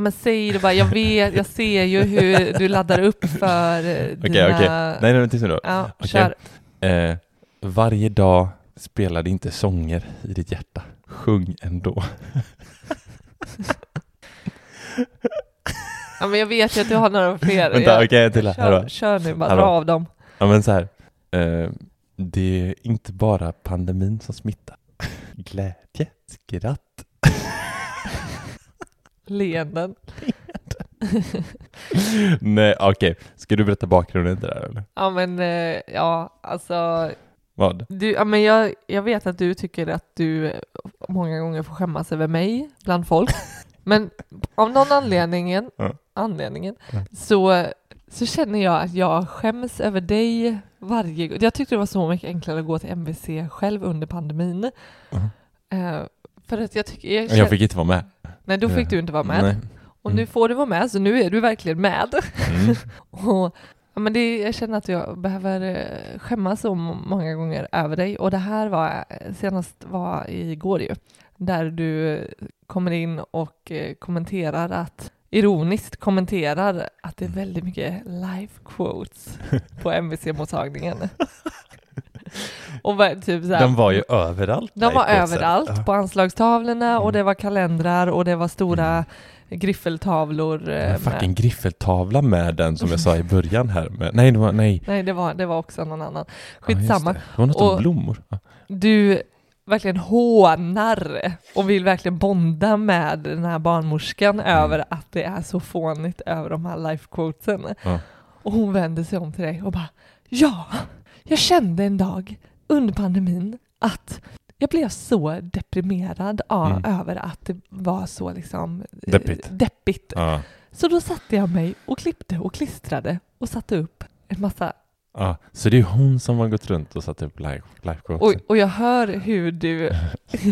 Ja men säg det bara, jag vet, jag ser ju hur du laddar upp för eh, Okej, dina... okej. Nej, nej, tyst nu då. Ja, Okej. kör. Eh, varje dag spelade inte sånger i ditt hjärta. Sjung ändå. Ja men jag vet ju att du har några fler. Vänta, okej, till här kör, kör nu bara, dra av dem. Ja men så här. Eh, det är inte bara pandemin som smittar. Glädje, skratt. Leenden. Nej, okej. Ska du berätta bakgrunden till det här eller? Ja men eh, ja, alltså Vad? du, ja, men jag, jag vet att du tycker att du många gånger får skämmas över mig bland folk. men av någon anledningen, Ja. anledningen Ja. så, så känner jag att jag skäms över dig varje gång. Jag tyckte det var så mycket enklare att gå till MVC själv under pandemin. Mhm. Eh, för att jag tycker... Jag, Jag känner- fick inte vara med. Nej, då fick du inte vara med. Nej. Och nu Mm. får du vara med, så nu är du verkligen med. Mm. Och, ja, men det, jag känner att jag behöver eh, skämmas så många gånger över dig. Och det här var eh, senast var igår ju, där du eh, kommer in och eh, kommenterar att ironiskt kommenterar att det är väldigt mycket life quotes på MVC-mottagningen. Och var, typ så här, Den var ju överallt. de var överallt, Ja. på anslagstavlorna och Mm. det var kalendrar och det var stora griffeltavlor. eh, En med- fucking griffeltavla med den som jag sa i början här. Med, nej, det var, nej. Nej, det var, det var också någon annan. Ja, Skitsamma. det. det var något om Och- blommor. Ja. Du verkligen hånar och vill verkligen bonda med den här barnmorskan Mm. över att det är så fånigt över de här life quotesen. Ja. Och hon vänder sig om till dig och bara Ja, jag kände en dag under pandemin att jag blev så deprimerad av, Mm. över att det var så liksom eh, Deppigt. deppigt. Ja. Så då satte jag mig och klippte och klistrade och satte upp en massa Ja. Så det är hon som har gått runt och satt upp life, life. Och, och jag hör hur du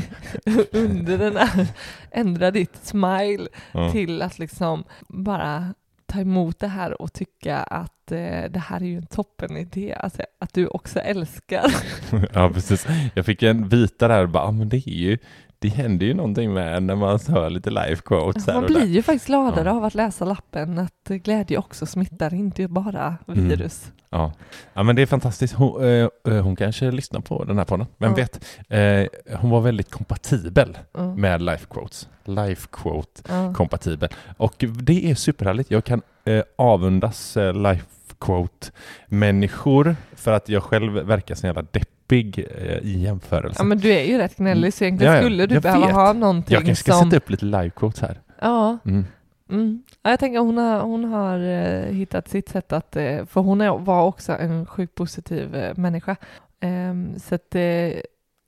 under den här ändrar ditt smile Ja. till att liksom bara ta emot det här och tycka att eh, det här är ju en toppen idé. Alltså att du också älskar. ja, precis. Jag fick en vita där och bara, ah, men det är ju, det händer ju någonting med när man hör lite life quotes Man blir ju faktiskt gladare Ja. av att läsa lappen att glädje också smittar, inte bara Mm. virus. Ja. ja, men det är fantastiskt. Hon, eh, eh, hon kanske lyssnar på den här podden, vem Ja. vet? Eh, hon var väldigt kompatibel Mm. med life quotes. Life quote Ja. kompatibel. Och det är superhärligt. Jag kan eh, avundas eh, life quote människor för att jag själv verkar så jävla deppig eh, i jämförelse. Ja men du är ju rätt gnällig så egentligen Ja, skulle du behöva vet. ha någonting jag kanske ska som... sätta upp lite live quotes här. Ja, Mm. Mm. Ja, jag tänker hon har, hon har eh, hittat sitt sätt att, eh, för hon är, var också en sjukt positiv eh, människa. Ehm, så att eh,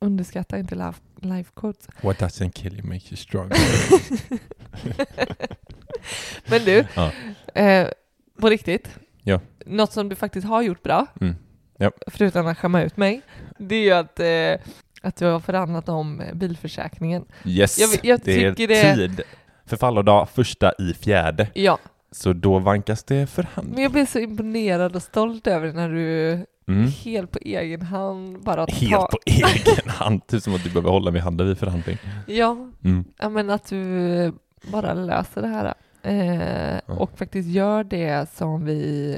underskatta inte life, life quotes. What doesn't kill you makes you strong. Men du, Ja. eh, på riktigt, Ja. något som du faktiskt har gjort bra, Mm. Ja. förutom att skämma ut mig, det är ju att, eh, att du har förhandlat om bilförsäkringen. Yes, Jag- jag det är tycker det- tid. Förfallodag första i fjärde. Ja, Så då vankas det förhandling. men jag blev så imponerad och stolt över när du Mm. helt på egen hand bara Helt tar... på egen hand. Typ som att du behöver hålla mig i handen vid förhandling. Ja, Mm. Ja men att du bara löser det här eh, och faktiskt gör det som vi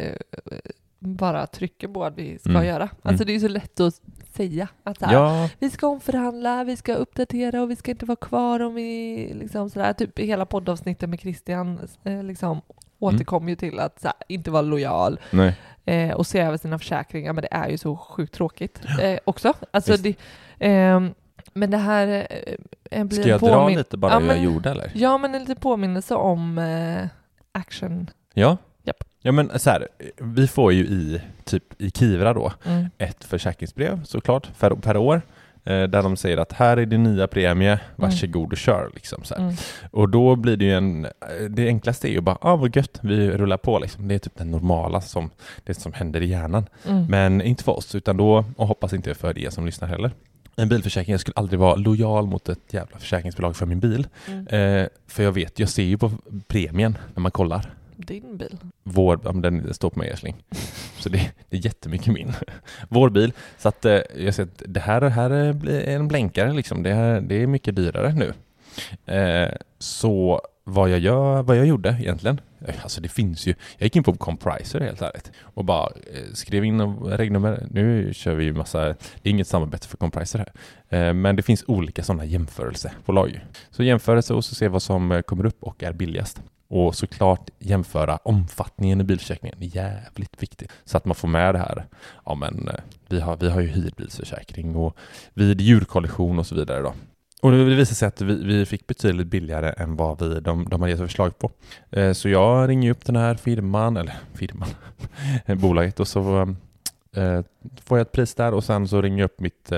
bara trycker på att vi ska Mm. göra. Alltså Mm. det är ju så lätt att säga att så här, Ja, vi ska omförhandla, vi ska uppdatera och vi ska inte vara kvar om vi liksom sådär, typ hela poddavsnittet med Christian eh, liksom återkom ju till att här, inte vara lojal eh, och se över sina försäkringar, men det är ju så sjukt tråkigt eh, också. Alltså det, ehm, men det här eh, blir Ska jag dra lite bara Ja, hur jag men- gjorde eller? Ja, men en liten påminnelse om eh, action. Ja. Ja men så här, vi får ju i typ i Kivra då Mm. ett försäkringsbrev såklart per, per år eh, där de säger att här är din nya premie, varsågod och kör liksom så. Mm. Och då blir det ju en, det enklaste är ju bara, ah vad gött, vi rullar på liksom. Det är typ det normala som, det som händer i hjärnan. Mm. Men inte för oss, utan då, och hoppas inte för er som lyssnar heller. En bilförsäkring, jag skulle aldrig vara lojal mot ett jävla försäkringsbolag för min bil. Mm. Eh, för jag vet, jag ser ju på premien när man kollar. Din bil. Vår, ja, men den står på mig älskling. Så det, det är jättemycket min. Vår bil. Så att eh, jag ser att det här, det här är en blänkare liksom. Det, här, det är mycket dyrare nu. Eh, så vad jag gör, vad jag gjorde egentligen. Eh, alltså det finns ju, jag gick in på Compriser helt ärligt och bara eh, skrev in regnummer. Nu kör vi ju massa, det är inget samarbete för Compriser här, eh, men det finns olika sådana jämförelsebolag. Så jämförelse och så se vad som eh, kommer upp och är billigast. Och såklart jämföra omfattningen i bilförsäkringen. Jävligt viktigt. Så att man får med det här. Ja men eh, vi har, vi har ju hyrbilsförsäkring och vid djurkollision och så vidare då. Och det visade sig att vi, vi fick betydligt billigare än vad vi, de, de hade gett förslag på. Eh, så jag ringer upp den här firman, eller firman, bolaget och så eh, får jag ett pris där och sen så ringer jag upp mitt,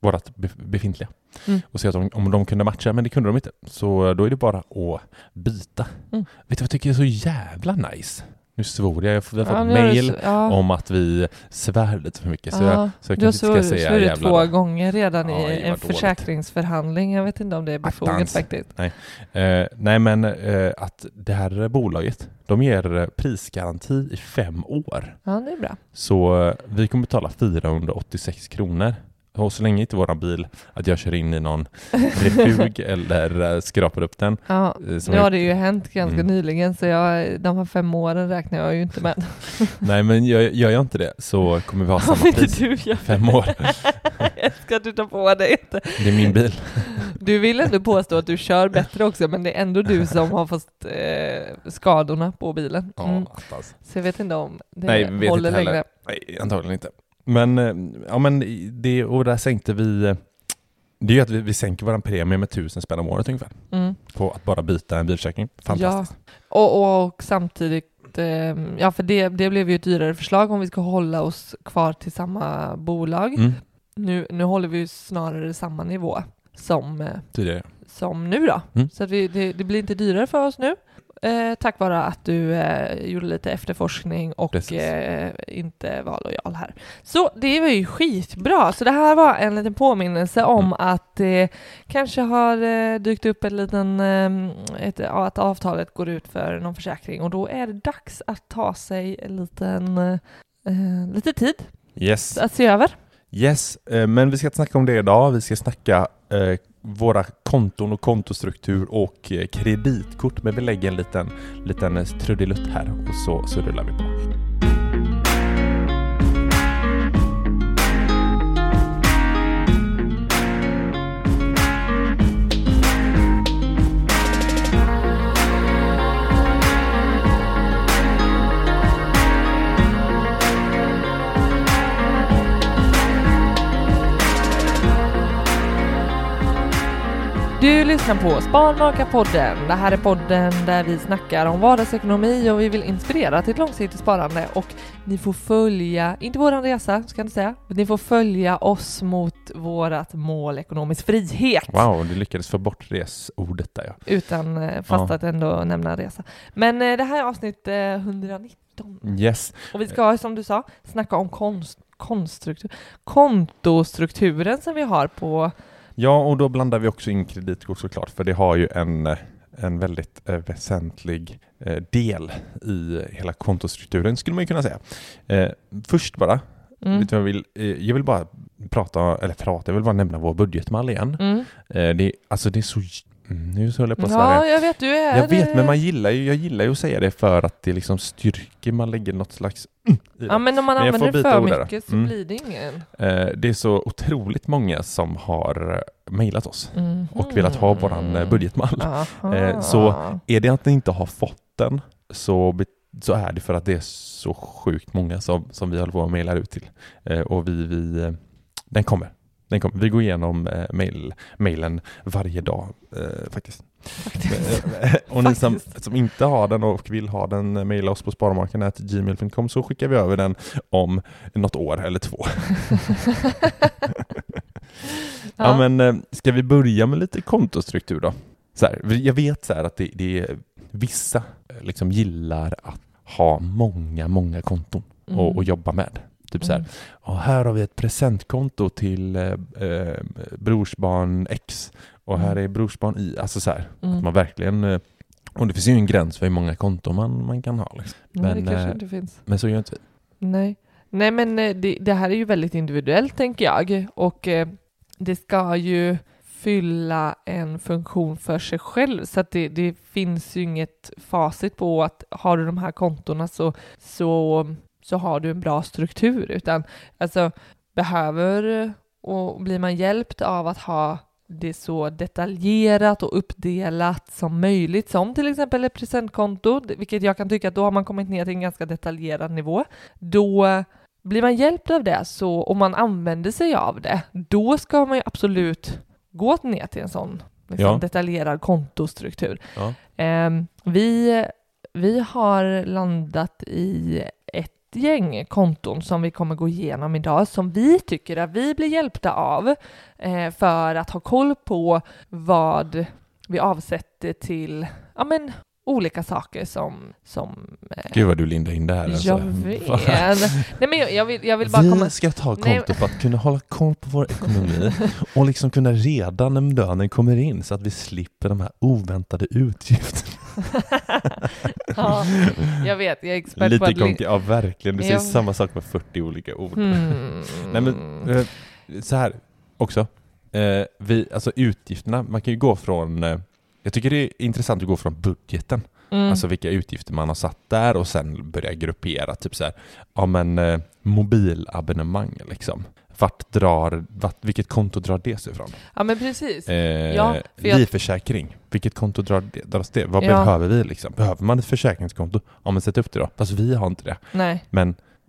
vårat befintliga mm. och ser att de, om de kunde matcha, men det kunde de inte. Så då är det bara att byta. Mm. Vet du vad jag tycker är så jävla nice? Nu svor jag, vi har fått ja, mail ja. om att vi svär lite för mycket. Så ja, jag, så jag du har svor, svurit två gånger redan ja, i en försäkringsförhandling. Jag vet inte om det är befogat faktiskt. Nej, eh, nej men eh, att det här bolaget, de ger prisgaranti i fem år. Ja, det är bra. Så eh, vi kommer betala 486 kronor och så länge inte våran bil, att jag kör in i någon refug eller eh, skrapar upp den. Ja, eh, nu har det ju hänt ganska mm. nyligen så jag, de här fem åren räknar jag ju inte med. Nej men gör, gör jag inte det så kommer vi ha samma pris. Du gör fem år. jag ska du ta på dig det. Det är min bil. Du vill ändå påstå att du kör bättre också men det är ändå du som har fått eh, skadorna på bilen. Mm. Ja, så jag vet inte om det Nej, håller längre. Nej, antagligen inte. Men, eh, ja men det, och där sänkte vi, eh, det är ju att vi, vi sänker vår premie med tusen spänn om året ungefär. Mm. På att bara byta en bilförsäkring. Fantastiskt. Ja, och, och samtidigt, eh, ja för det, det blev ju ett dyrare förslag om vi ska hålla oss kvar till samma bolag. Mm. Nu, nu håller vi ju snarare samma nivå som, Tidigare. som nu då. Mm. Så att vi, det, det blir inte dyrare för oss nu eh, tack vare att du eh, gjorde lite efterforskning och eh, inte var lojal här. Så det var ju skitbra. Så det här var en liten påminnelse om mm. att det kanske har eh, dykt upp en liten, eh, ett, att avtalet går ut för någon försäkring och då är det dags att ta sig en liten, eh, lite tid yes. att se över. Yes, men vi ska inte snacka om det idag. Vi ska snacka Eh, våra konton och kontostruktur och eh, kreditkort. Men vi lägger en liten, liten eh, trudelutt här och så, så rullar vi på. Du lyssnar på Sparmakarpodden. Det här är podden där vi snackar om vardagsekonomi och vi vill inspirera till ett långsiktigt sparande och ni får följa, inte våran resa ska jag säga, men ni får följa oss mot vårat mål ekonomisk frihet. Wow, du lyckades få bort resordet där ja. Utan eh, fast ja. att ändå nämna resa. Men eh, det här är avsnitt 119. Eh, yes. Och vi ska som du sa snacka om konst, konststruktur, kontostrukturen som vi har på Ja, och då blandar vi också in kreditkort såklart, för det har ju en, en väldigt eh, väsentlig eh, del i hela kontostrukturen, skulle man ju kunna säga. Eh, först bara, mm. jag, vill, eh, jag vill bara prata, eller prata, jag vill bara nämna vår budgetmall igen. Mm. Eh, det, alltså det är så Mm, nu håller jag på att. Ja, jag vet, du är... Jag vet, men man gillar ju, jag gillar ju att säga det för att det liksom styrker, man lägger något slags mm, Ja, men om man men använder det för mycket så mm. blir det ingen. Eh, det är så otroligt många som har eh, mejlat oss mm. och velat ha våran eh, budgetmall. Eh, så är det att ni inte har fått den så, så är det för att det är så sjukt många som, som vi håller på att mejla ut till. Eh, och vi, vi, den kommer. Den kommer. Vi går igenom eh, mail, mailen varje dag eh, faktiskt. faktiskt. Eh, och ni som, som, inte har den och vill ha den, eh, mejla oss på sparmakarna.gmail.com så skickar vi över den om något år eller två. ja. ja. men eh, ska vi börja med lite kontostruktur då? Så här, jag vet så att det, det är vissa liksom gillar att ha många, många konton mm. och, och jobba med. Typ så här, mm. här har vi ett presentkonto till eh, eh, brorsbarn X och här mm. är brorsbarn Y. Alltså så här, mm. att man verkligen eh, och det finns ju en gräns för hur många konton man, man kan ha. Liksom. Men, det kanske eh, inte finns. Men så gör inte vi. Nej. Nej, men det, det, här är ju väldigt individuellt tänker jag och eh, det ska ju fylla en funktion för sig själv. Så att det, det finns ju inget facit på att har du de här kontona så, så, så har du en bra struktur, utan alltså behöver och blir man hjälpt av att ha det så detaljerat och uppdelat som möjligt, som till exempel ett presentkonto, vilket jag kan tycka att då har man kommit ner till en ganska detaljerad nivå. Då blir man hjälpt av det så, om man använder sig av det, då ska man ju absolut gå ner till en sån liksom, Ja. detaljerad kontostruktur. Ja. Ehm, vi, vi har landat i gäng konton som vi kommer gå igenom idag som vi tycker att vi blir hjälpta av eh, för att ha koll på vad vi avsätter till ja, men, olika saker som... som eh, Gud vad du lindar in det här. alltså. jag vet. Nej, men jag, jag, vill, jag vill bara Vi komma... ska ta Nej, konto för att kunna hålla koll på vår ekonomi och liksom kunna redan när lönen kommer in så att vi slipper de här oväntade utgifterna. ja, jag vet, jag är expert på Lite att... li- konkret, ja verkligen. Du säger Jag- samma sak med 40 olika ord. Hmm. Nej men eh, så här också. Eh, vi, alltså utgifterna, man kan ju gå från eh, jag tycker det är intressant att gå från budgeten, Mm. alltså vilka utgifter man har satt där och sen börja gruppera, typ så här, ja men eh, mobilabonnemang liksom. Vart drar, vart, vilket konto drar det sig ifrån? ja, men precis. Eh, Ja, jag- livförsäkring, vilket konto drar det, dras det? Vad Ja. behöver vi liksom? Behöver man ett försäkringskonto? Ja men sätt upp det då. Fast vi har inte det. Nej. Men,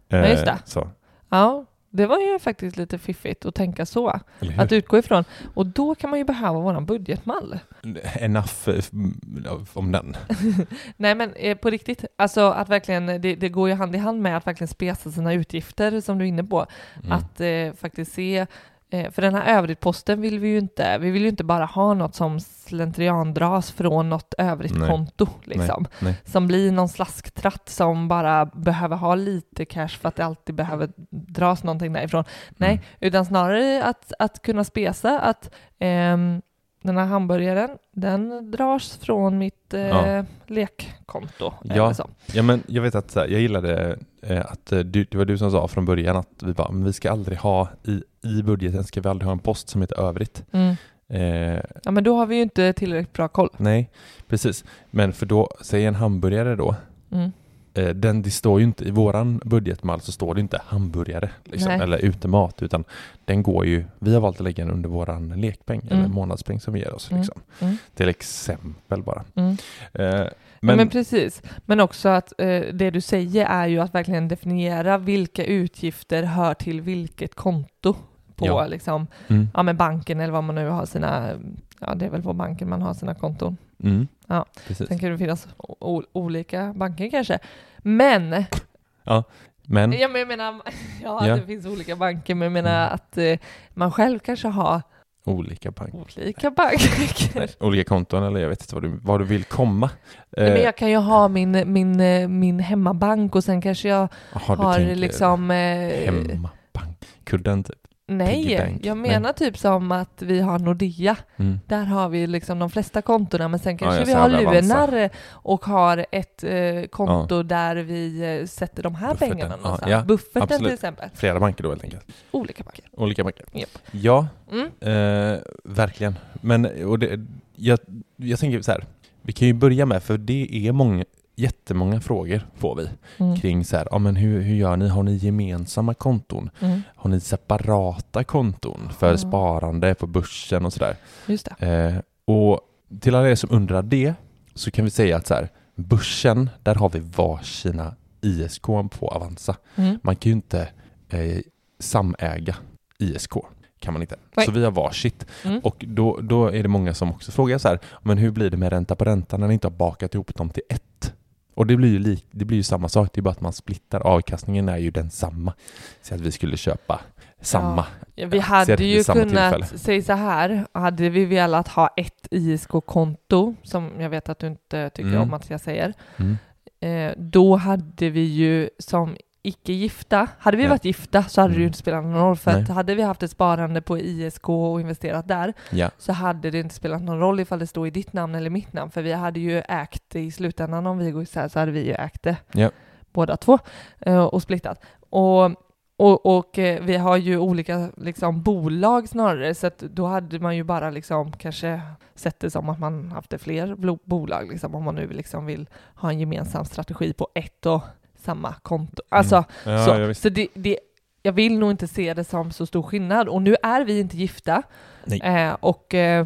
eh, Ja, just det. Så, Ja, det var ju faktiskt lite fiffigt att tänka så. Att utgå ifrån. Och då kan man ju behöva våran budgetmall. Enough eh, om den. Nej men eh, på riktigt, alltså att verkligen, det, det går ju hand i hand med att verkligen spesa sina utgifter som du är inne på. Mm. Att eh, faktiskt se, eh, för den här övrigt-posten vill vi ju inte, vi vill ju inte bara ha något som slentriandras från något övrigt Nej. konto liksom. nej. Som blir någon slasktratt som bara behöver ha lite cash för att det alltid behöver dras någonting därifrån. Nej, Mm. utan snarare att, att kunna spesa att ehm, den här hamburgaren, den dras från mitt eh, Ja. lekkonto. Ja. Ja men jag vet att här, jag gillade eh, att eh, du, det var du som sa från början att vi bara, men vi ska aldrig ha i, i budgeten ska vi aldrig ha en post som heter övrigt. Mm. Eh, Ja, men då har vi ju inte tillräckligt bra koll. nej, precis. Men för då, säg en hamburgare då, Mm. Eh, den, det står ju inte, i våran budgetmall så står det inte hamburgare liksom, eller utemat utan den går ju, vi har valt att lägga den under våran lekpeng eller Mm. månadspeng som vi ger oss. Mm. Liksom. Mm. Till exempel bara. Mm. Eh, Men, men, men precis, men också att eh, det du säger är ju att verkligen definiera vilka utgifter hör till vilket konto på Ja. liksom, mm, ja, men banken eller vad man nu har sina, ja det är väl på banken man har sina konton. Mm, Ja. precis. Sen kan det finnas olika banker kanske. Men, Men, ja, men jag menar, ja, Ja. det finns olika banker, men jag menar Mm. att eh, man själv kanske har olika banker. olika banker. Nej, olika konton eller jag vet inte vad du, vad du vill komma. Nej, men Eh, jag kan ju ha min, min, eh, min hemmabank och sen kanske jag Jaha, du har liksom... Eh, Hemmabank. Typ. Nej, jag menar typ som att vi har Nordea. Mm. Där har vi liksom de flesta kontona, men sen kanske ja, vi har. Lunar och har ett eh, konto där vi eh, sätter de här Bufferten. pengarna Ja, någonstans. ja, Bufferten absolut. till exempel. Flera banker då helt enkelt. Olika banker. Olika banker. Japp. Ja, Mm. eh, verkligen. Men och det, jag, jag tänker så här. Vi kan ju börja med, för det är många, jättemånga frågor får vi Mm. kring så här, ja men hur, hur gör ni? Har ni gemensamma konton? Mm. Har ni separata konton för Mm. sparande på börsen och sådär? Eh, och till alla er som undrar det så kan vi säga att så här, börsen, där har vi varsina ISK på Avanza. Mm. Man kan ju inte eh, samäga ISK. Kan man inte. Nej. Så vi har varsitt. Mm. Och då, då är det många som också frågar så här, men hur blir det med ränta på ränta när ni inte har bakat ihop dem till ett? Och det blir ju, lik, det blir ju samma sak, det är bara att man splittar. Avkastningen är ju densamma. Så att vi skulle köpa samma. Ja, vi Ja, hade ju kunnat, säg så här, hade vi velat ha ett ISK-konto, som jag vet att du inte tycker Mm. om att jag säger, Mm. eh, då hade vi ju som icke-gifta, hade vi Ja. varit gifta så hade det ju Mm. inte spelat någon roll, för Nej. att hade vi haft ett sparande på ISK och investerat där, Ja. så hade det inte spelat någon roll ifall det stod i ditt namn eller mitt namn, för vi hade ju ägt det i slutändan om vi går isär så hade vi ju ägt det Ja. båda två eh, och splittat. Och, och, och eh, vi har ju olika liksom, bolag snarare, så då hade man ju bara liksom kanske sett det som att man haft fler bolag, liksom, om man nu liksom vill ha en gemensam strategi på ett och samma konto. Alltså, Mm. Ja, så, ja, visst. så det, det, jag vill nog inte se det som så stor skillnad. Och nu är vi inte gifta. Eh, och eh,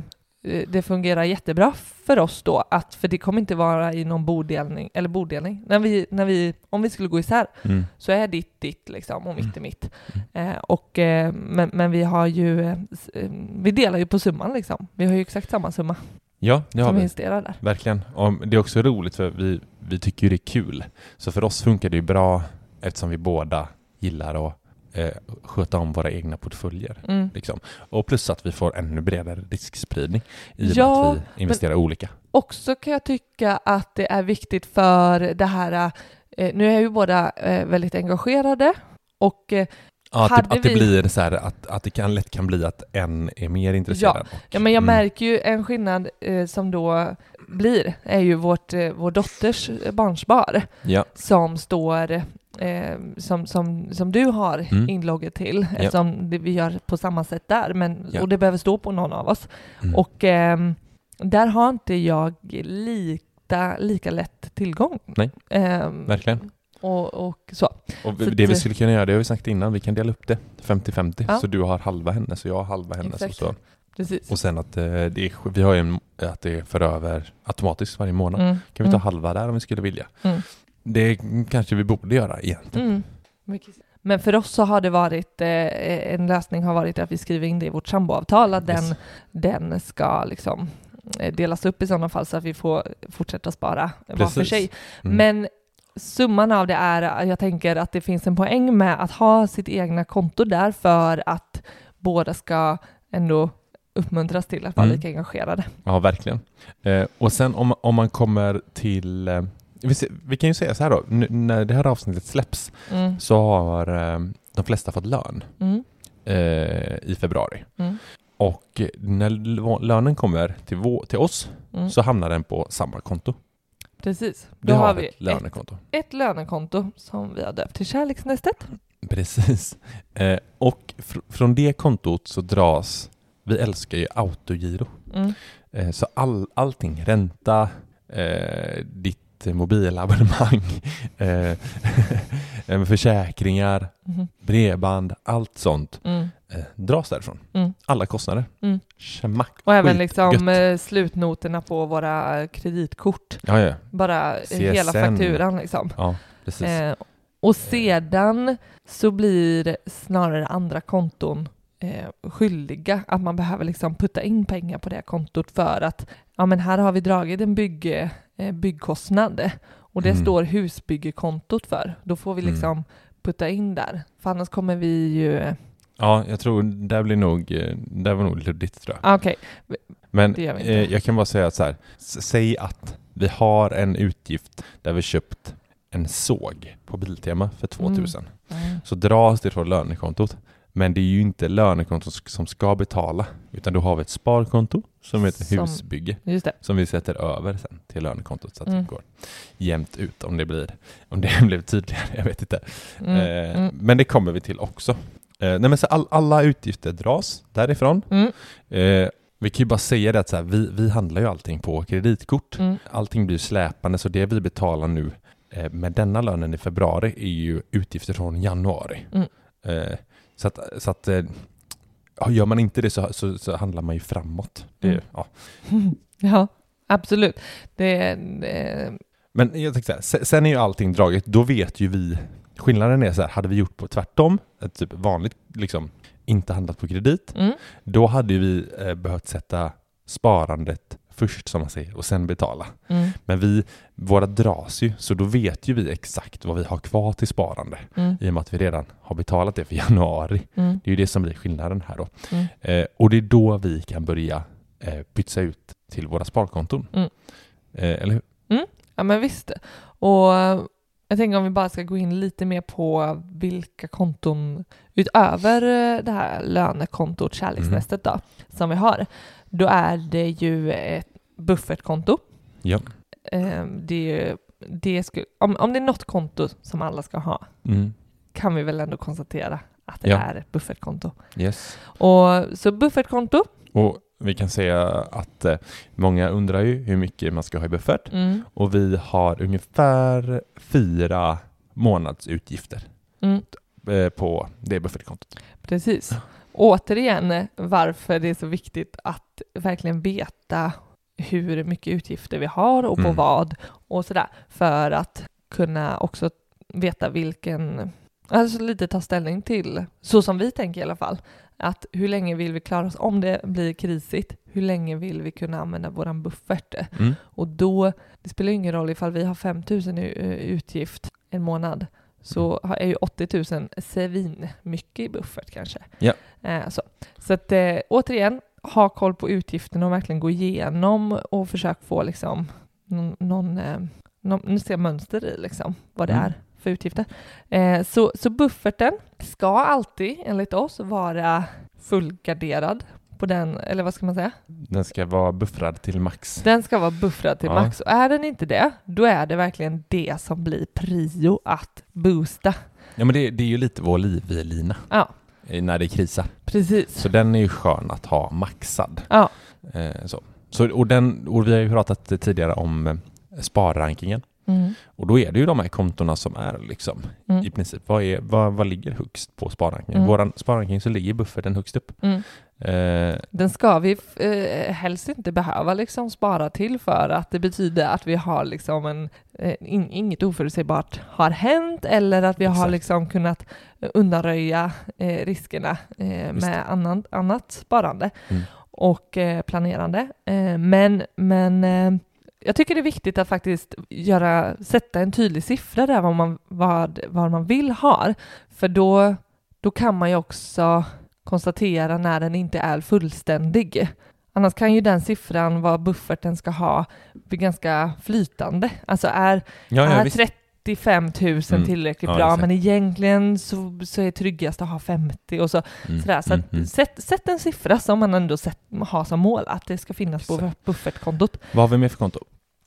det fungerar jättebra för oss då, att, för det kommer inte vara i någon bodelning, eller bodelning. När vi, när vi, om vi skulle gå isär Mm. så är ditt ditt liksom, och mitt Mm. är mitt. Eh, och, eh, men, men vi har ju, eh, eh, vi delar ju på summan liksom. Vi har ju exakt samma summa Ja, det har som vi investerar där. Verkligen. Och det är också roligt för vi, vi tycker ju det är kul. Så för oss funkar det ju bra eftersom vi båda gillar att eh, sköta om våra egna portföljer. Mm. Liksom. Och plus att vi får ännu bredare riskspridning i och Ja, med att vi investerar olika. Också kan jag tycka att det är viktigt för det här, eh, nu är ju båda eh, väldigt engagerade och Ja, det, att det vi- blir så här att, att det kan, lätt kan bli att en är mer intresserad. och- Ja, men jag Mm. märker ju en skillnad eh, som då blir, är ju vårt, eh, vår dotters eh, barnspar Ja, som står, eh, som, som, som du har Mm. inlogget till, eftersom det, vi gör på samma sätt där, men, Ja. och det behöver stå på någon av oss. mm. Och ehm, där har inte jag lika, lika lätt tillgång. Nej, Ehm, verkligen. Och, och så. Och Så det vi skulle kunna göra, det har vi sagt innan, vi kan dela upp det 50-50. Ja. Så du har halva hennes och jag har halva hennes. Och, Exakt. så. Precis. och sen att eh, det är, vi har ju en, att det för över automatiskt varje månad. Mm, Kan vi ta mm, halva där om vi skulle vilja? Mm. Det kanske vi borde göra egentligen. mm. Men för oss så har det varit, eh, en lösning har varit att vi skriver in det i vårt samboavtal, att den, Yes. den ska liksom eh, delas upp i sådana fall så att vi får fortsätta spara var för Precis. sig. Mm. Men summan av det är, jag tänker att det finns en poäng med att ha sitt egna konto där för att båda ska ändå uppmuntras till att vara Mm. lika engagerade. Ja, verkligen. Eh, och sen om, om man kommer till... Eh, vi, vi kan ju säga så här då, nu, när det här avsnittet släpps Mm. så har eh, de flesta fått lön Mm. eh, i februari. Mm. Och när lönen kommer till, vå, till oss Mm. så hamnar den på samma konto. Precis. Vi Då har, har vi ett ett, lönekonto. ett lönekonto som vi har döpt till Kärleksnästet. Precis. Eh, och fr- från det kontot så dras, vi älskar ju autogiro. Mm. Eh, så all, allting, ränta, eh, ditt mobilabonnemang, eh, eh, försäkringar, Mhm. bredband, allt sånt Mm. Eh, dras därifrån. Mm. Alla kostnader. Mm. Schmack. Och även liksom eh, slutnoterna på våra eh, kreditkort. Ja, ja. Bara eh, hela CSN. fakturan liksom. ja precis. Eh, och sedan så blir snarare andra konton eh, skyldiga att man behöver liksom putta in pengar på det kontot för att ja men här har vi dragit en bygg, eh, byggkostnad och det Mm. står husbyggekontot för. Då får vi Mm. liksom putta in där. För annars kommer vi ju... Ja, jag tror det blir nog, eh, det var nog luddigt tror jag. Ah, Okej, Men vi inte. eh, jag kan bara säga så här, säg att vi har en utgift där vi köpt en såg på Biltema för 2000. Mm. Så dras det från lönekontot. Men det är ju inte lönekontot som ska betala, utan då har vi ett sparkonto som heter Som- husbygge som vi sätter över sen till lönekontot så att Mm. det går jämnt ut om det blir, om det blev tydligare, jag vet inte. Mm. Eh, Mm. Men det kommer vi till också. Eh, nej men så all, alla utgifter dras därifrån. Mm. Eh, vi kan ju bara säga det att så här, vi, vi handlar ju allting på kreditkort. Mm. Allting blir släpande så det vi betalar nu eh, med denna lönen i februari är ju utgifter från januari. Mm. Eh, så att, så att eh, gör man inte det så, så, så handlar man ju framåt. Det, Mm. ja. ja, absolut. Det, det, Men jag tänkte så här, se- sen är ju allting draget, då vet ju vi Skillnaden är så här, hade vi gjort på tvärtom, ett typ vanligt, liksom inte handlat på kredit, mm. då hade vi eh, behövt sätta sparandet först som man säger och sen betala. Mm. Men vi, våra dras ju, så då vet ju vi exakt vad vi har kvar till sparande Mm. i och med att vi redan har betalat det för januari. Mm. Det är ju det som blir skillnaden här då. Mm. Eh, och det är då vi kan börja eh, pytsa ut till våra sparkonton. Mm. Eh, eller hur? Ja men visst. Och jag tänker om vi bara ska gå in lite mer på vilka konton utöver eh, det här lönekontot, kärleksnästet då, som vi har. Då är det ju ett buffertkonto. Ja. Eh, Det är ju, det skulle, om, om det är något konto som alla ska ha, Mm. kan vi väl ändå konstatera att det Ja. är ett buffertkonto. Yes. Och, så buffertkonto, Och vi kan säga att eh, många undrar ju hur mycket man ska ha i buffert. mm, Och vi har ungefär fyra månadsutgifter mm, eh, på det buffertkontot. precis. Återigen varför det är så viktigt att verkligen veta hur mycket utgifter vi har och på Mm. vad och sådär. För att kunna också veta vilken, alltså lite ta ställning till, så som vi tänker i alla fall, att hur länge vill vi klara oss om det blir krisigt? Hur länge vill vi kunna använda våran buffert? Mm. Och då, det spelar ingen roll ifall vi har 5 000 i eh, utgift en månad, så har- är ju 80 000 svin mycket i buffert kanske. Ja. Eh, så så att, eh, återigen, ha koll på utgifterna och verkligen gå igenom och försök få liksom någon, någon, någon jag mönster i liksom, vad det Mm. är för utgifter. Eh, så, så bufferten ska alltid, enligt oss, vara fullgarderad på den, eller vad ska man säga? Den ska vara buffrad till max. Den ska vara buffrad till Ja. max. Och är den inte det, då är det verkligen det som blir prio att boosta. Ja men det, det är ju lite vår livlina Ja, när det krisar. precis. Så den är ju skön att ha maxad. Ja, Eh, så. Så, och, den, och vi har ju pratat tidigare om eh, sparrankingen. Mm. Och då är det ju de här kontona som är liksom Mm. i princip, vad, är, vad, vad ligger högst på sparrankingen? Mm. Våran sparranking så ligger bufferten högst upp. Mm. Eh, Den ska vi eh, helst inte behöva liksom spara till för att det betyder att vi har liksom en, eh, in, inget oförutsägbart har hänt eller att vi har Exakt. liksom kunnat undanröja eh, riskerna eh, med annan, annat sparande Mm. och eh, planerande. Eh, men men jag tycker det är viktigt att faktiskt göra, sätta en tydlig siffra där vad man, vad, vad man vill ha. För då, då kan man ju också konstatera när den inte är fullständig. Annars kan ju den siffran, vad bufferten ska ha, bli ganska flytande. Alltså är, ja, ja, är visst. 35 000 Mm. tillräckligt Ja, bra, men egentligen så, så är tryggast att ha 50 och så. Mm, Sådär. Så mm, mm. sätt, sätt en siffra som man ändå sätt, har som mål, att det ska finnas på buffertkontot. Vad har vi med för konto?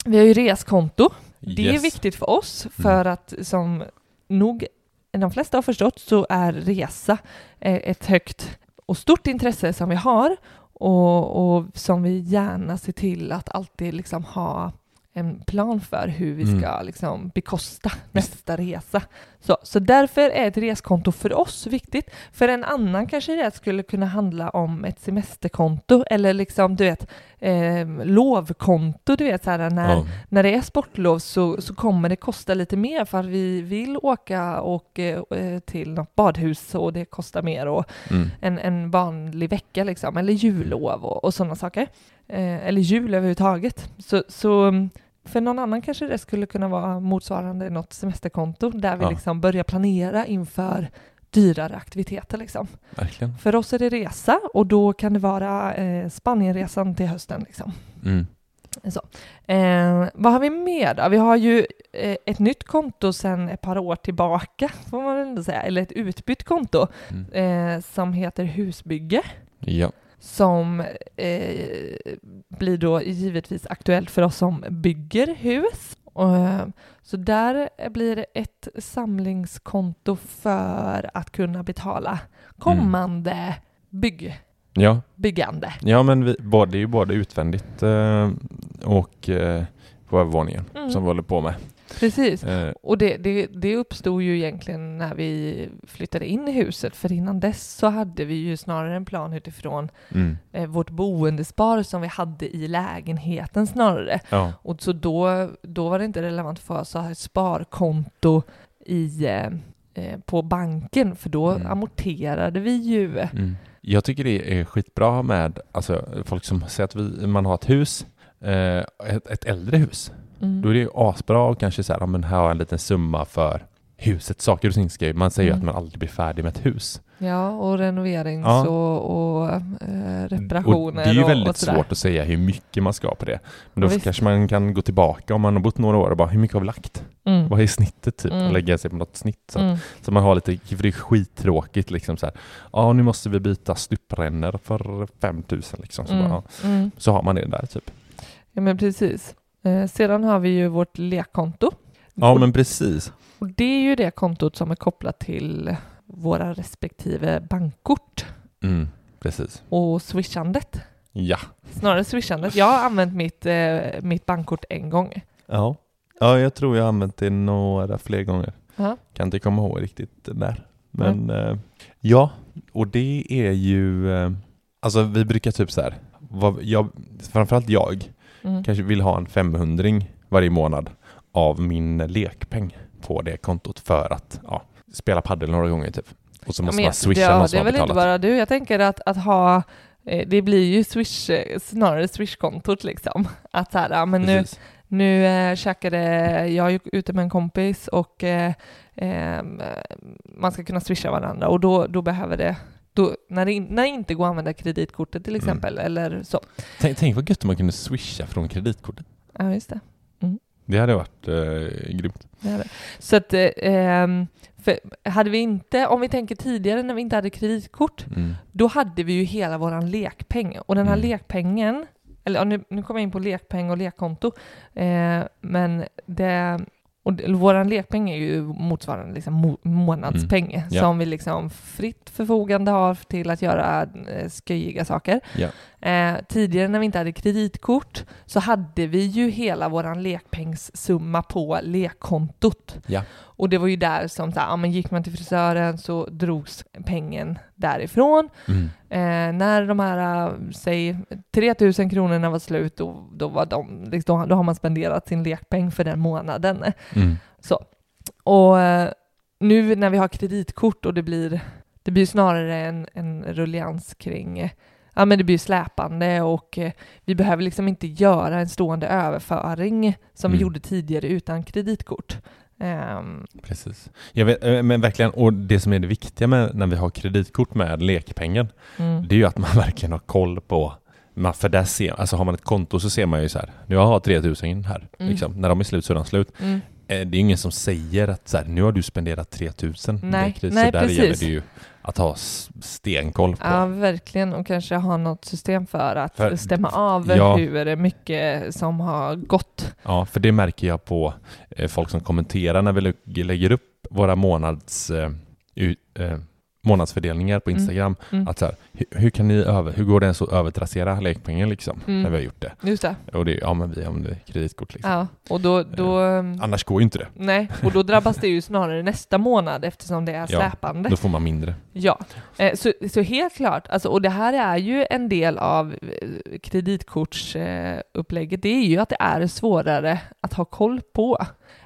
Vi har ju reskonto. Det är Yes. Mm. viktigt för oss för att som nog de flesta har förstått så är resa eh, ett högt och stort intresse som vi har och, och som vi gärna ser till att alltid liksom ha en plan för hur vi Mm. ska liksom bekosta nästa resa. Så, så därför är ett reskonto för oss viktigt. För en annan kanske det skulle kunna handla om ett semesterkonto eller liksom du vet eh, lovkonto, du vet så här när Ja. när det är sportlov så, så kommer det kosta lite mer för att vi vill åka och, eh, till något badhus och det kostar mer och Mm. en, en vanlig vecka liksom, eller jullov och, och sådana saker. Eh, eller jul överhuvudtaget. Så, så mm, för någon annan kanske det skulle kunna vara motsvarande något semesterkonto där vi Ja. liksom börjar planera inför dyrare aktiviteter. Liksom. Verkligen. För oss är det resa och då kan det vara eh, Spanienresan till hösten. Liksom. Mm. Eh, vad har vi mer då? Vi har ju eh, ett nytt konto sedan ett par år tillbaka, får man väl ändå säga, eller ett utbytt konto Mm. eh, som heter Husbygge Ja. Som eh, blir då givetvis aktuellt för oss som bygger hus. Eh, så där blir det ett samlingskonto för att kunna betala kommande bygg, Ja. byggande. ja, men vi, både, det är ju både utvändigt eh, och eh, på övervåningen Mm. som vi håller på med. Precis. Eh, Och det, det, det uppstod ju egentligen när vi flyttade in i huset, för innan dess så hade vi ju snarare en plan utifrån mm. eh, vårt boendespar som vi hade i lägenheten snarare. Ja. Och så då, då var det inte relevant för oss att ha ett sparkonto i, eh, eh, på banken, för då Mm. amorterade vi ju. Mm. Jag tycker det är skitbra med alltså, folk som säger att vi, man har ett hus, eh, ett, ett äldre hus. Mm. Då är det ju asbra och kanske så här, ja, men här har jag en liten summa för husets saker och ting. ska Man säger ju Mm. att man aldrig blir färdig med ett hus. Ja, och renoverings Ja. och, och eh, Och reparationer det är ju och, väldigt och sådär. svårt att säga hur mycket man ska på det. Men då visst. kanske man kan gå tillbaka om man har bott några år och bara, hur mycket har vi lagt? Mm. Vad är snittet typ? Mm. Och lägga sig på något snitt. Så, Mm. så man har lite, för det är skittråkigt liksom så här. Ja, nu måste vi byta stuprännor för 5000 liksom. Så, Mm. bara, ja. Mm. så har man det där typ. Ja, men precis. Eh, sedan har vi ju vårt lekkonto. Ja, men precis. Och det är ju det kontot som är kopplat till våra respektive bankkort Mm, precis. och swishandet. Ja. Snarare swishandet. Jag har använt mitt, eh, mitt bankkort en gång. Ja. ja, jag tror jag har använt det några fler gånger. Ja. Kan inte komma ihåg riktigt där. Men eh, ja, och det är ju, eh, alltså vi brukar typ så här, vad, jag, framförallt jag, Mm. kanske vill ha en 500 varje månad av min lekpeng på det kontot för att ja, spela padel några gånger typ. Och så måste Men man swisha ja, någon det som är har väl inte betalat. bara du. Jag tänker att, att ha, eh, det blir ju swish, eh, snarare swishkontot liksom. Att så här, ja, men nu, Precis. nu eh, käkade, jag gick ute med en kompis och ehm, man ska kunna swisha varandra och då, då behöver det då, när, det när det inte går att använda kreditkortet till Mm. exempel, eller så. Tänk, tänk vad gött om man kunde swisha från kreditkortet. Ja, just det. Det hade varit eh, grymt. det. Så att, eh, ehm, för hade vi inte, om vi tänker tidigare när vi inte hade kreditkort, Mm. då hade vi ju hela våran lekpeng. Och den här Mm. lekpengen, eller nu, nu kommer jag in på lekpeng och lekkonto, eh, men det, och våran lekpeng är ju motsvarande liksom månadspeng Mm. Ja. som vi liksom fritt förfogande har till att göra eh, sköjiga saker. Ja. Eh, tidigare när vi inte hade kreditkort så hade vi ju hela våran lekpengssumma på lekkontot. Ja. Och det var ju där som så här, ja, men gick man till frisören så drogs pengen därifrån. Mm. Eh, när de här, eh, säg 3000 kronorna var slut, då, då, var de, liksom, då, då har man spenderat sin lekpeng för den månaden. Mm. Och eh, nu när vi har kreditkort och det blir, det blir snarare en, en rullians kring, ja men det blir släpande och eh, vi behöver liksom inte göra en stående överföring som vi Mm. gjorde tidigare utan kreditkort. Ehm, Precis. Vet, eh, men verkligen, och det som är det viktiga med när vi har kreditkort med lekpengen, mm. det är ju att man verkligen har koll på man, för där ser, alltså har man ett konto så ser man ju så här, nu har jag 3000 här, Mm. liksom. när de är slut så är de slut. Mm. Eh, Det är ingen som säger att så här, nu har du spenderat 3000 Nej, kredit. nej, så där precis. gäller det ju att ha stenkoll på. Ja, verkligen. Och kanske ha något system för att För- stämma av Ja. hur mycket som har gått. Ja, för det märker jag på eh, folk som kommenterar när vi lä- lägger upp våra månads, eh, u- eh, månadsfördelningar på Mm. Instagram. Mm. Att så här, hur, hur kan ni över, hur går det ens att övertrassera lekpengen liksom, Mm. när vi har gjort det? Just det. Och det, ja men vi använder kreditkort liksom. Ja, och då, då, Annars går ju inte det. nej, och då drabbas det ju snarare nästa månad eftersom det är Ja, släpande. Då får man mindre. Ja, eh, så, så helt klart, alltså, och det här är ju en del av eh, kreditkortsupplägget, det är ju att det är svårare att ha koll på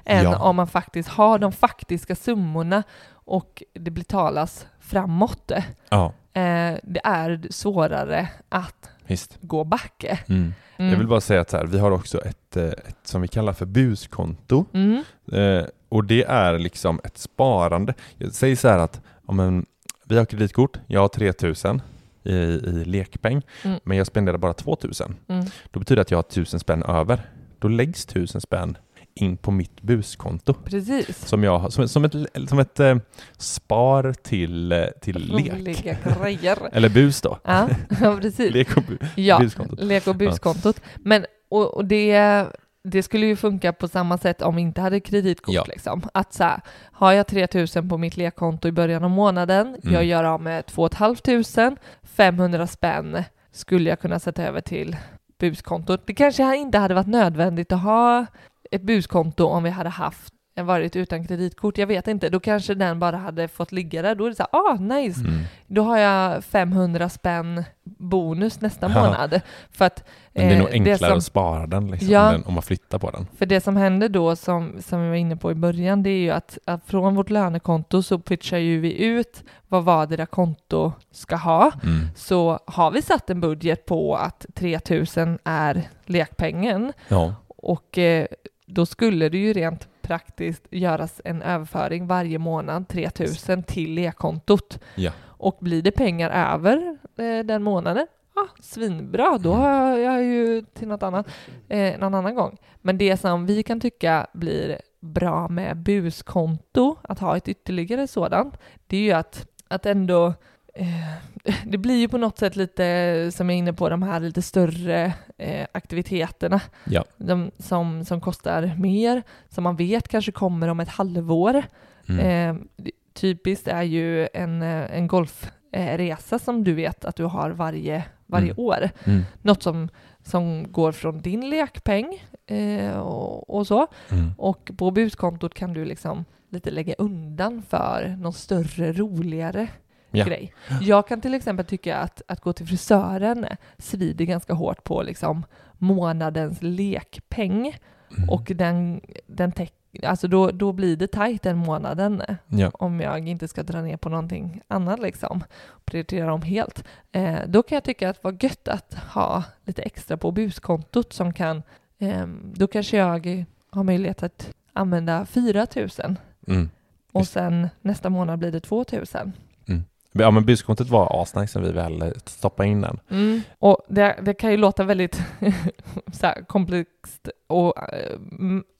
än Ja. om man faktiskt har de faktiska summorna och det betalas framåt. Ja, Eh, det är svårare att visst. gå backe. Mm. Mm. Jag vill bara säga att här, vi har också ett, eh, ett som vi kallar för buskonto. Mm. Eh, och det är liksom ett sparande. Jag säger så här att ja, men, vi har kreditkort, jag har 3000 i, i lekpeng, Mm. men jag spenderar bara 2000. Mm. Då betyder det att jag har 1000 spänn över. Då läggs 1000 spänn in på mitt buskonto. Precis. Som, jag, som, som ett, som ett eh, spar till, eh, till lek. Roliga grejer. Eller bus då. Ja, ja precis. Lek och bu- Ja, buskontot. lek och buskontot. Men, och, och det, det skulle ju funka på samma sätt om vi inte hade kreditkort. Ja. Liksom. Att så här, har jag 3000 på mitt lekkonto i början av månaden, Mm. jag gör av med 2 500, 500 spänn skulle jag kunna sätta över till buskontot. Det kanske inte hade varit nödvändigt att ha ett buskonto om vi hade haft varit utan kreditkort, jag vet inte, då kanske den bara hade fått ligga där. Då är det så här, ah nice, Mm. då har jag 500 spänn bonus nästa Ja. månad. För att Men det är eh, nog enklare som, att spara den, liksom, Ja. om den om man flyttar på den. För det som händer då, som, som vi var inne på i början, det är ju att, att från vårt lönekonto så pitchar ju vi ut vad vardera konto ska ha. Mm. Så har vi satt en budget på att 3000 är lekpengen Ja. och eh, då skulle det ju rent praktiskt göras en överföring varje månad 3000 till lekkontot. Ja. Och blir det pengar över eh, den månaden, ah, svinbra, då har jag ju till något annat eh, någon annan gång. Men det som vi kan tycka blir bra med buskonto, att ha ett ytterligare sådant, det är ju att, att ändå det blir ju på något sätt lite, som jag är inne på, de här lite större eh, aktiviteterna Ja. de, som, som kostar mer, som man vet kanske kommer om ett halvår. Mm. Eh, typiskt är ju en, eh, en golfresa som du vet att du har varje, varje Mm. år. Mm. Något som, som går från din lekpeng eh, och, och så. Mm. Och på buskontot kan du liksom lite lägga undan för någon större, roligare Ja. grej. Jag kan till exempel tycka att, att gå till frisören svider ganska hårt på liksom månadens lekpeng Mm. och den, den täck, alltså då, då blir det tajt den månaden Ja. om jag inte ska dra ner på någonting annat liksom, prioritera om helt. Eh, då kan jag tycka att det var gött att ha lite extra på buskontot som kan, eh, då kanske jag har möjlighet att använda 4 000 Mm. och sen nästa månad blir det 2 000. Ja men buskontot var asnice när vi väl stoppade in den. Mm. Och det, det kan ju låta väldigt så här, komplext och eh,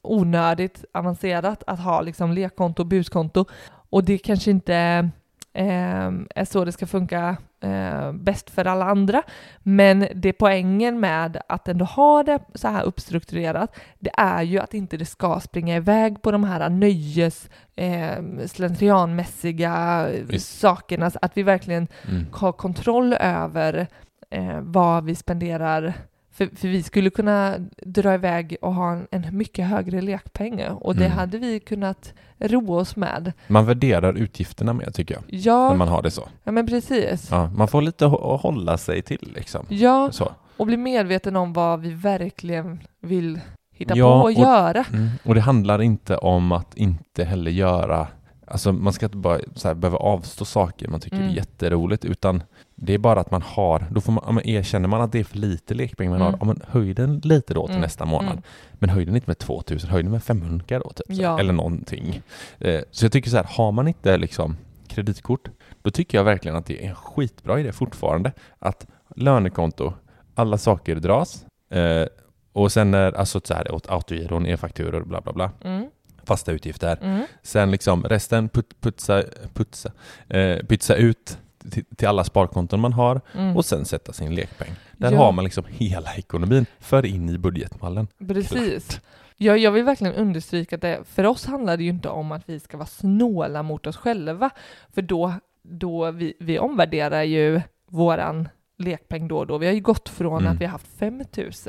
onödigt avancerat att ha liksom lekkonto och buskonto. Och det kanske inte eh, är så det ska funka eh, bäst för alla andra. Men det poängen med att ändå ha det så här uppstrukturerat, det är ju att inte det ska springa iväg på de här nöjes, eh, slentrianmässiga Visst. sakerna. Att vi verkligen Mm. ha kontroll över eh, vad vi spenderar. För, för vi skulle kunna dra iväg och ha en, en mycket högre lekpeng och det Mm. hade vi kunnat roa oss med. Man värderar utgifterna mer tycker jag, när Ja, man har det så. ja men precis. Ja. Ja, man får lite att hålla sig till liksom. Så. och bli medveten om vad vi verkligen vill hitta Ja, på och, och- göra. Mm. Och det handlar inte om att inte heller göra, alltså man ska inte bara här, behöva avstå saker man tycker Mm. är jätteroligt, utan det är bara att man har, då får man, men erkänner man att det är för lite lekpeng man Mm. har, ja, men höj den lite då till Mm. nästa månad. Mm. Men höj den inte med 2000, höj den med 500 då typ. Ja. Eller någonting. Eh, så jag tycker så här, har man inte liksom kreditkort, då tycker jag verkligen att det är en skitbra idé fortfarande att lönekonto, alla saker dras eh, och sen när, alltså så här, åt autogiron, e-fakturor, bla bla bla, Mm, fasta utgifter. mm, Sen liksom resten put, putsa, putsa, eh, pytsa ut till, till alla sparkonton man har mm. och sen sätta sin lekpeng. Där Ja. har man liksom hela ekonomin för in i budgetmallen. Precis. Ja, jag vill verkligen understryka att det, för oss handlar det ju inte om att vi ska vara snåla mot oss själva, för då, då vi, vi omvärderar ju våran lekpeng då och då. Vi har ju gått från Mm. att vi har haft 5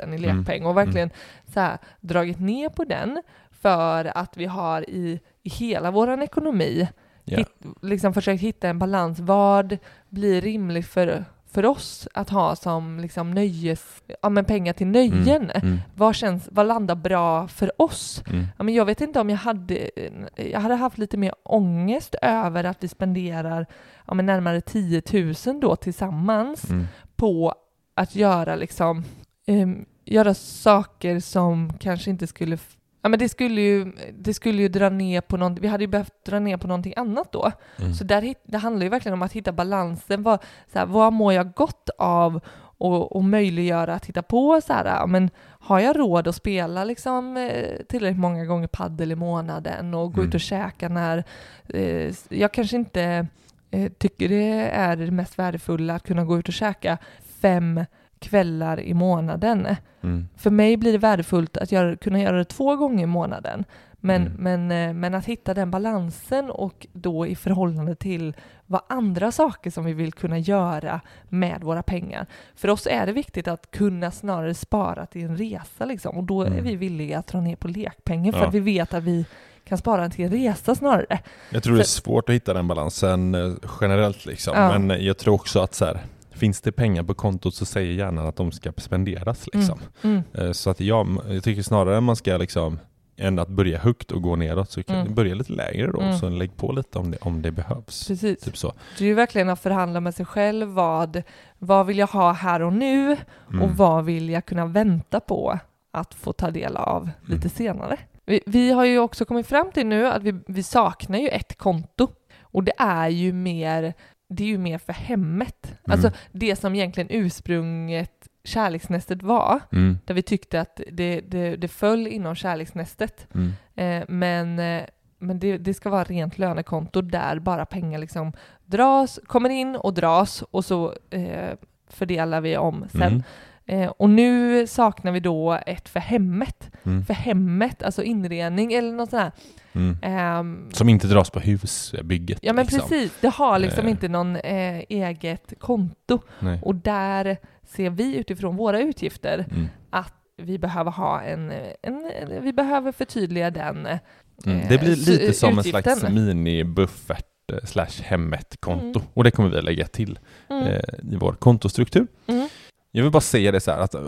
000 i lekpeng och verkligen så här, dragit ner på den för att vi har i, i hela våran ekonomi Ja. hitt, liksom försökt hitta en balans. Vad blir rimligt för, för oss att ha som liksom nöjes, ja men pengar till nöjen? Mm. Vad, känns, vad landar bra för oss? Mm. Ja, men jag vet inte om jag hade, jag hade haft lite mer ångest över att vi spenderar ja, men närmare 10 000 då tillsammans Mm. på att göra liksom, em, göra saker som kanske inte skulle Ja, men det skulle, ju, det skulle ju dra ner på något, vi hade ju behövt dra ner på någonting annat då. Mm. Så där, det handlar ju verkligen om att hitta balansen. Vad, så här, vad mår jag gott av? Och, och möjliggöra att hitta på så här, ja, men har jag råd att spela liksom, eh, tillräckligt många gånger paddel i månaden och gå Mm. ut och käka när eh, jag kanske inte eh, tycker det är det mest värdefulla att kunna gå ut och käka fem kvällar i månaden. Mm. För mig blir det värdefullt att göra, kunna göra det två gånger i månaden. Men, Mm. men, eh, men att hitta den balansen och då i förhållande till vad andra saker som vi vill kunna göra med våra pengar. För oss är det viktigt att kunna snarare spara till en resa liksom. Och då är Mm. vi villiga att dra ner på lekpengen för Ja. att vi vet att vi kan spara till en resa snarare. Jag tror det är Så- svårt att hitta den balansen eh, generellt liksom. Ja. Men jag tror också att så här, finns det pengar på kontot så säger hjärnan att de ska spenderas liksom. Mm. Eh, Så att jag, jag tycker snarare man ska liksom än att börja högt och gå neråt så kan Mm. börja lite lägre då, Mm. så lägg på lite om det, om det behövs. Precis. Typ så. Det är ju verkligen att förhandla med sig själv. Vad, vad vill jag ha här och nu? Mm. Och vad vill jag kunna vänta på att få ta del av lite Mm. senare? Vi, vi har ju också kommit fram till nu att vi, vi saknar ju ett konto. Och det är ju mer, det är ju mer för hemmet. Mm. Alltså det som egentligen ursprunget kärleksnästet var. Mm. Där vi tyckte att det, det, det föll inom kärleksnästet. Mm. Eh, men eh, men det, det ska vara rent lönekonto där bara pengar liksom dras, kommer in och dras och så eh, fördelar vi om sen. Eh, och nu saknar vi då ett för hemmet. Mm. För hemmet, alltså inredning eller något sånt här. Mm. Ehm, Som inte dras på husbygget. ja men liksom. precis, det har liksom Eh. inte någon eh, eget konto. Nej. Och där ser vi utifrån våra utgifter Mm. att vi behöver ha en, en, vi behöver förtydliga den. eh, Mm. Det blir lite som en utgiften. slags mini-buffert eh, slash hemmet-konto. Mm. Och det kommer vi lägga till Mm. eh, i vår kontostruktur. Jag vill bara säga det så här att äh,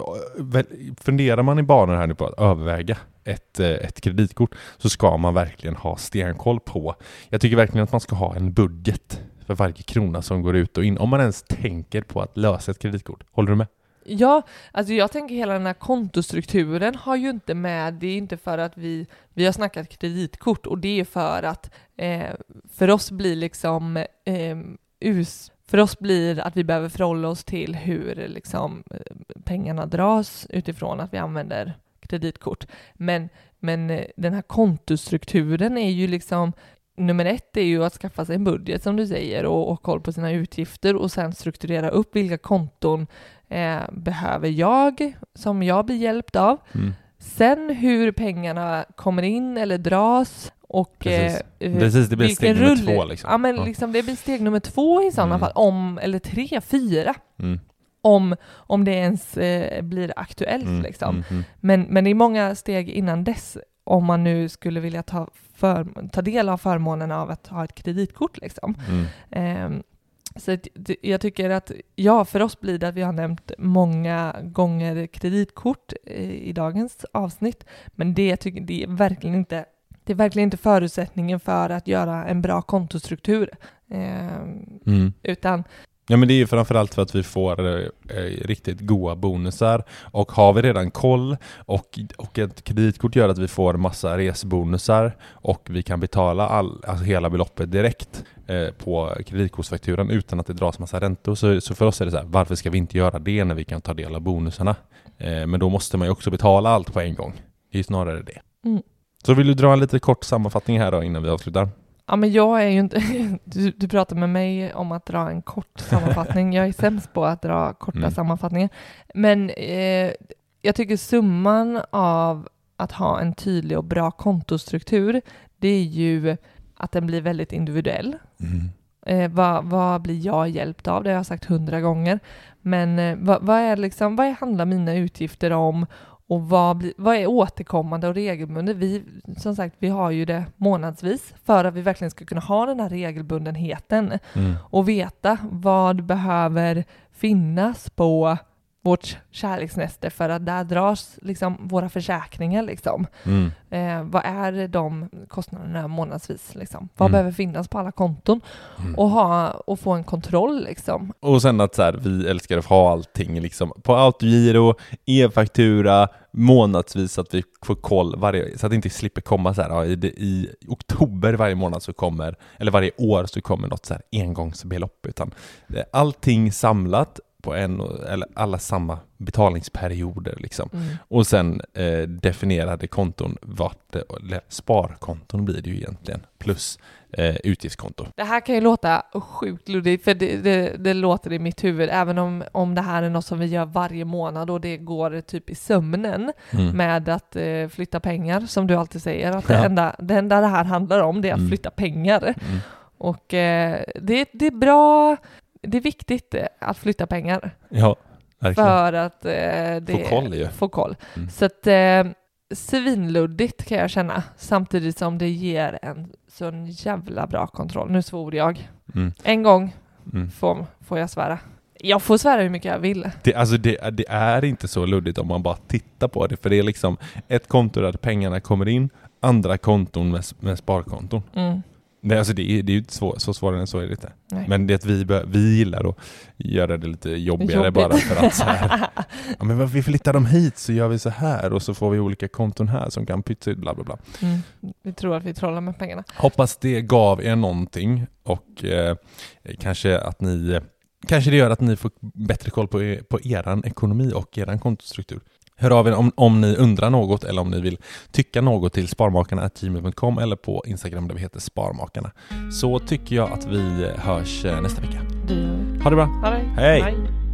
funderar man i banor här nu på att överväga ett, äh, ett kreditkort så ska man verkligen ha stenkoll på. Jag tycker verkligen att man ska ha en budget för varje krona som går ut och in. Om man ens tänker på att lösa ett kreditkort. Håller du med? Ja, alltså jag tänker hela den här kontostrukturen har ju inte med, det är inte för att vi, vi har snackat kreditkort och det är för att eh, för oss blir liksom eh, us, för oss blir att vi behöver förhålla oss till hur liksom eh, pengarna dras utifrån att vi använder kreditkort. Men, men eh, den här kontostrukturen är ju liksom Nummer ett är ju att skaffa sig en budget som du säger och, och koll på sina utgifter och sen strukturera upp vilka konton eh, behöver jag som jag blir hjälpt av. Mm. Sen hur pengarna kommer in eller dras och Precis. eh, Precis, det blir steg nummer två, liksom. Ja, men Ja. liksom det blir steg nummer två i sådana Mm. fall, om, eller tre, fyra, Mm. om, om det ens eh, blir aktuellt Mm. liksom. Mm. Mm. Men, men det är många steg innan dess om man nu skulle vilja ta, för, ta del av förmånen av att ha ett kreditkort liksom. Ehm, så jag tycker att, ja, för oss blir det att vi har nämnt många gånger kreditkort eh, i dagens avsnitt, men det, tycker, det är verkligen inte det är verkligen inte förutsättningen för att göra en bra kontostruktur. Ehm, Mm. utan Ja men det är ju framförallt för att vi får eh, eh, riktigt goda bonusar och har vi redan koll och, och ett kreditkort gör att vi får massa resbonusar och vi kan betala all, alltså hela beloppet direkt eh, på kreditkortsfakturan utan att det dras massa räntor. Så, så för oss är det så här, varför ska vi inte göra det när vi kan ta del av bonusarna? Eh, men då måste man ju också betala allt på en gång. Det är ju snarare det. Mm. Så vill du dra en lite kort sammanfattning här då innan vi avslutar? Ja, men jag är ju inte... Du, du pratar med mig om att dra en kort sammanfattning. Jag är sämst på att dra korta Mm. sammanfattningar. Men eh, jag tycker summan av att ha en tydlig och bra kontostruktur, det är ju att den blir väldigt individuell. Eh, vad, vad blir jag hjälpt av? Det har jag sagt hundra gånger. Men eh, vad, vad, är liksom, vad handlar mina utgifter om? Och vad, vad är återkommande och regelbundet? Vi, som sagt, vi har ju det månadsvis för att vi verkligen ska kunna ha den här regelbundenheten Mm. och veta vad behöver finnas på vårt kärleksnäste för att där dras liksom våra försäkringar liksom. Mm. Eh, vad är de kostnaderna månadsvis liksom? Vad Mm. behöver finnas på alla konton? Mm. Och, ha, och få en kontroll liksom. Och sen att så här, vi älskar att ha allting liksom på autogiro, e-faktura, månadsvis så att vi får koll varje, så att det inte slipper komma så här, ja, i, i oktober varje månad så kommer, eller varje år så kommer något så här engångsbelopp, utan är allting samlat på en, eller alla samma betalningsperioder liksom. Mm. Och sen eh, definierade konton, vart, eller sparkonton blir det ju egentligen, plus eh, utgiftskonto. Det här kan ju låta sjukt luddigt, för det, det, det låter i mitt huvud, även om, om det här är något som vi gör varje månad och det går typ i sömnen Mm. med att eh, flytta pengar, som du alltid säger, att det, Ja. enda, det enda det här handlar om det är att Mm. flytta pengar. Mm. Och eh, det, det är bra, det är viktigt eh, att flytta pengar Ja, verkligen. för att eh, det, Få koll ju. Få koll. Mm. Så att eh, svinluddigt kan jag känna, samtidigt som det ger en sån jävla bra kontroll. Nu svor jag. Mm. En gång Mm. får, får jag svära. Jag får svära hur mycket jag vill. Det, alltså det, det är inte så luddigt om man bara tittar på det, för det är liksom ett konto där pengarna kommer in, andra konton med, med sparkonton. Mm. Det, alltså det, är, det är ju inte svår, så svårare än så är det inte. Nej. Men det är att vi, bör- vi gillar att göra det lite jobbigare Jobbigt. bara för att så här, ja, men vi flyttar dem hit så gör vi så här och så får vi olika konton här som kan pytsa ut bla bla bla. Mm. Vi tror att vi trollar med pengarna. Hoppas det gav er någonting och eh, kanske att ni Kanske det gör att ni får bättre koll på, er, på eran ekonomi och eran kontostruktur. Hör av er om, om ni undrar något eller om ni vill tycka något till sparmakarna.gmail.com eller på Instagram där vi heter Sparmakarna. Så tycker jag att vi hörs eh, nästa vecka. Ha det bra! ha det. Hej. Hej.